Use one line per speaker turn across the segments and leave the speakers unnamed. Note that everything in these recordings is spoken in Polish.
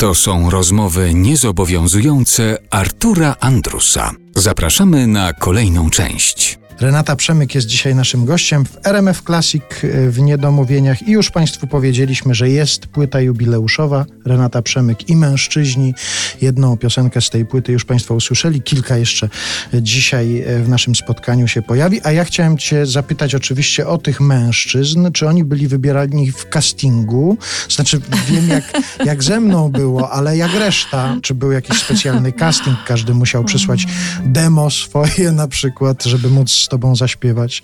To są rozmowy niezobowiązujące Artura Andrusa. Zapraszamy na kolejną część.
Renata Przemyk jest dzisiaj naszym gościem w RMF Classic w Niedomówieniach. I już Państwu powiedzieliśmy, że jest płyta jubileuszowa. Renata Przemyk i Mężczyźni. Jedną piosenkę z tej płyty już Państwo usłyszeli, kilka jeszcze dzisiaj w naszym spotkaniu się pojawi, a ja chciałem Cię zapytać oczywiście o tych mężczyzn, czy oni byli wybierani w castingu, znaczy wiem jak, jak ze mną było, ale jak reszta, czy był jakiś specjalny casting, każdy musiał przysłać demo swoje na przykład, żeby móc tobą zaśpiewać?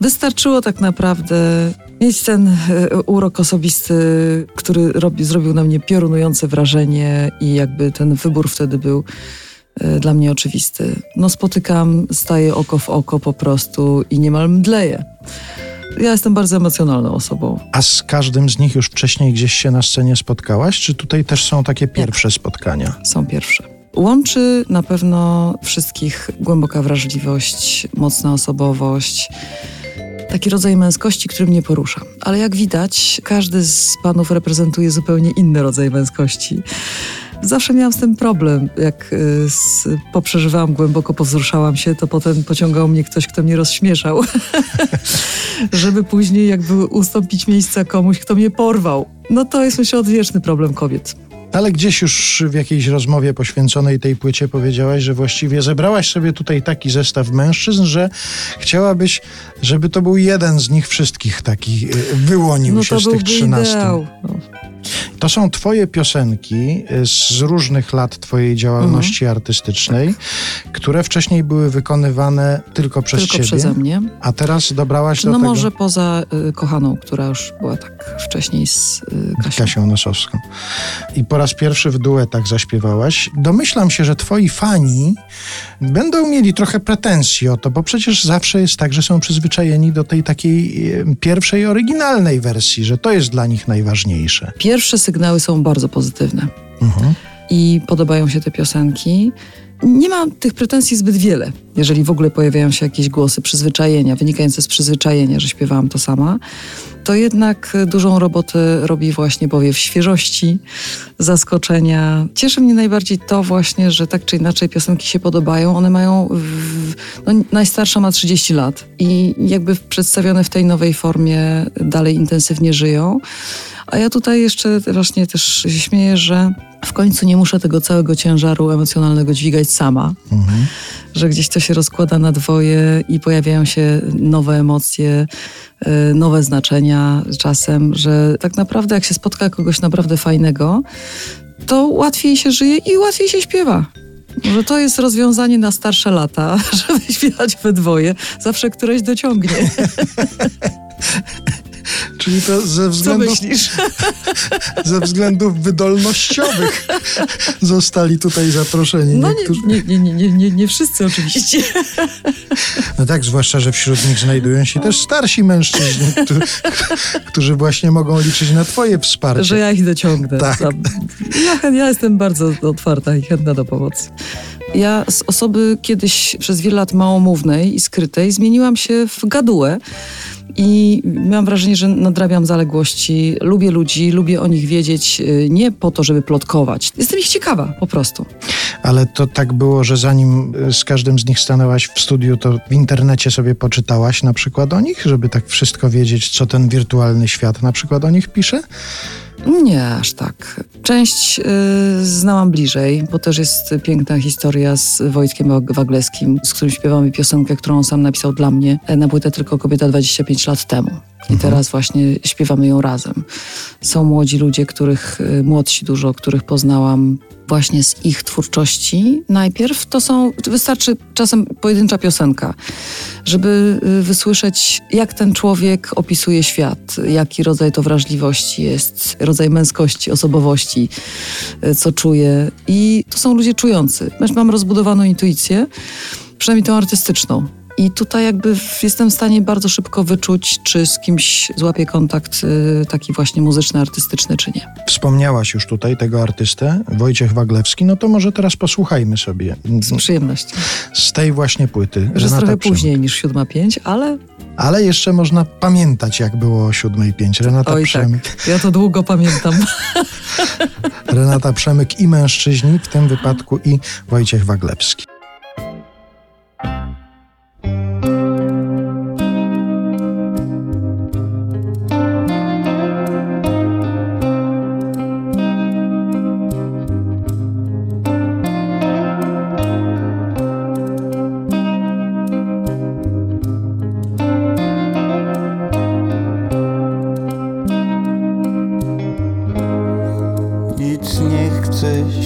Wystarczyło tak naprawdę mieć ten e, urok osobisty, który robi, zrobił na mnie piorunujące wrażenie i jakby ten wybór wtedy był e, dla mnie oczywisty. No spotykam, staję oko w oko po prostu i niemal mdleję. Ja jestem bardzo emocjonalną osobą.
A z każdym z nich już wcześniej gdzieś się na scenie spotkałaś? Czy tutaj też są takie pierwsze spotkania?
Są pierwsze. Łączy na pewno wszystkich głęboka wrażliwość, mocna osobowość, taki rodzaj męskości, który mnie porusza. Ale jak widać, każdy z panów reprezentuje zupełnie inny rodzaj męskości. Zawsze miałam z tym problem. Jak y, poprzeżywałam głęboko, powzruszałam się, to potem pociągał mnie ktoś, kto mnie rozśmieszał. Żeby później jakby ustąpić miejsca komuś, kto mnie porwał. No to jest myślę odwieczny problem kobiet.
Ale gdzieś już w jakiejś rozmowie poświęconej tej płycie powiedziałaś, że właściwie zebrałaś sobie tutaj taki zestaw mężczyzn, że chciałabyś, żeby to był jeden z nich wszystkich taki, y, wyłonił
no
się z tych trzynastu. To są twoje piosenki y, z różnych lat twojej działalności mhm. artystycznej, które wcześniej były wykonywane tylko przez
tylko
ciebie.
przeze mnie.
A teraz dobrałaś
no
do
tego... No może poza y, Kochaną, która już była tak wcześniej z y, Kasią.
Kasią Nosowską. I po raz pierwszy w duetach zaśpiewałaś. Domyślam się, że twoi fani będą mieli trochę pretensji o to, bo przecież zawsze jest tak, że są przyzwyczajeni do tej takiej y, pierwszej, oryginalnej wersji, że to jest dla nich najważniejsze.
Pierwsze sygnały są bardzo pozytywne. Mhm. I podobają się te piosenki. Nie mam tych pretensji zbyt wiele, jeżeli w ogóle pojawiają się jakieś głosy przyzwyczajenia, wynikające z przyzwyczajenia, że śpiewałam to sama. To jednak dużą robotę robi właśnie powiew świeżości, zaskoczenia. Cieszy mnie najbardziej to właśnie, że tak czy inaczej piosenki się podobają. One mają, w, no, najstarsza ma 30 lat i jakby przedstawione w tej nowej formie dalej intensywnie żyją. A ja tutaj jeszcze właśnie też się śmieję, że w końcu nie muszę tego całego ciężaru emocjonalnego dźwigać sama. Mhm. Że gdzieś to się rozkłada na dwoje i pojawiają się nowe emocje, y, nowe znaczenia czasem, że tak naprawdę jak się spotka kogoś naprawdę fajnego, to łatwiej się żyje i łatwiej się śpiewa. Może to jest rozwiązanie na starsze lata, żeby śpiewać we dwoje. Zawsze któreś dociągnie.
Czyli to ze względów, ze względów wydolnościowych zostali tutaj zaproszeni.
No nie, nie, nie, nie, nie, nie wszyscy oczywiście.
No tak, zwłaszcza, że wśród nich znajdują się też starsi mężczyźni, którzy, którzy właśnie mogą liczyć na twoje wsparcie.
Że ja ich dociągnę.
Tak.
Ja, ja jestem bardzo otwarta i chętna do pomocy. Ja z osoby kiedyś przez wiele lat małomównej i skrytej zmieniłam się w gadułę. I mam wrażenie, że nadrabiam zaległości. Lubię ludzi, lubię o nich wiedzieć y, nie po to, żeby plotkować. Jestem ich ciekawa po prostu.
Ale to tak było, że zanim y, z każdym z nich stanęłaś w studiu, to w internecie sobie poczytałaś na przykład o nich, żeby tak wszystko wiedzieć, co ten wirtualny świat na przykład o nich pisze?
Nie, aż tak. Część y, znałam bliżej, bo też jest piękna historia z Wojtkiem Wagleskim, z którym śpiewamy piosenkę, którą on sam napisał dla mnie e, na płytę Tylko Kobieta 25 lat temu. I mhm. teraz właśnie śpiewamy ją razem. Są młodzi ludzie, których, y, młodsi dużo, których poznałam właśnie z ich twórczości najpierw, to są, wystarczy czasem pojedyncza piosenka, żeby y, wysłyszeć, jak ten człowiek opisuje świat, jaki rodzaj to wrażliwości jest, rodzaj męskości, osobowości, y, co czuje. I to są ludzie czujący. Mam rozbudowaną intuicję, przynajmniej tą artystyczną. I tutaj jakby jestem w stanie bardzo szybko wyczuć, czy z kimś złapię kontakt y, taki właśnie muzyczny, artystyczny, czy nie.
Wspomniałaś już tutaj tego artystę, Wojciech Waglewski, no to może teraz posłuchajmy sobie.
Z przyjemnością.
Z tej właśnie płyty.
Że trochę później niż siódma pięć, ale
Ale jeszcze można pamiętać, jak było o 7.05. Renata
Oj
Przemyk.
tak, ja to długo pamiętam.
Renata Przemyk i mężczyźni, w tym wypadku i Wojciech Waglewski.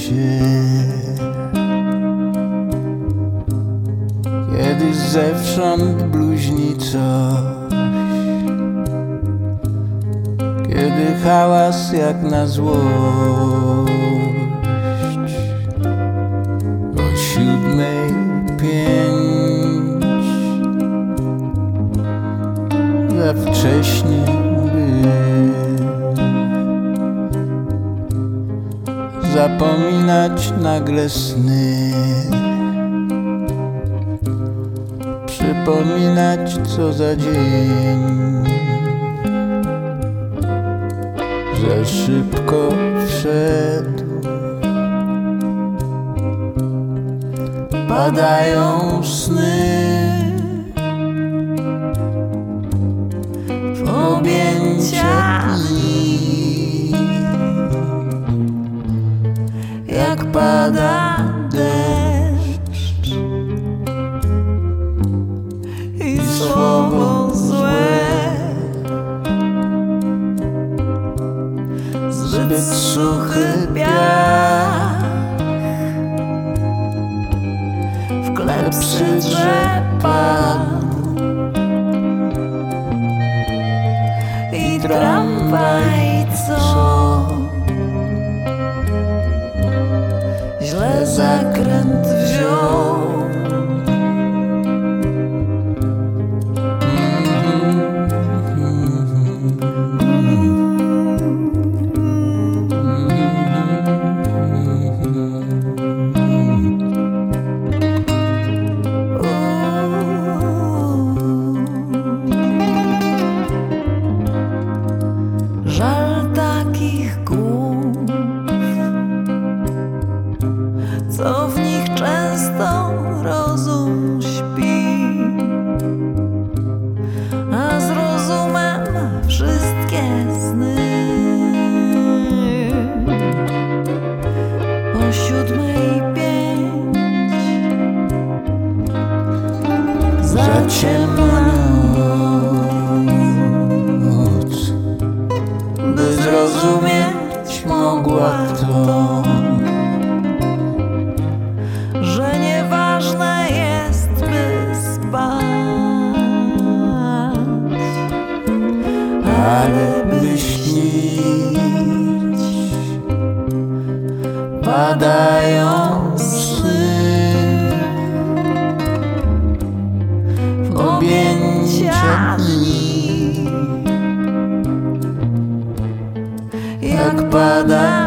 Się. Kiedy zewsząd bluźni coś, kiedy hałas jak na złość. O siódmej pięć, za wcześnie zapominać nagle sny. Przypominać co za dzień. Za szybko wszedł. Padają sny. W objęcia pada deszcz. I słowo złe zbyt suchy piach w klepsy drzewa i tramwaj co sakrant wziął. Co w nich często rozum śpi, a z rozumem wszystkie sny. O siódmej pięć za by śnić. Padają sny w objęcia dni, jak pada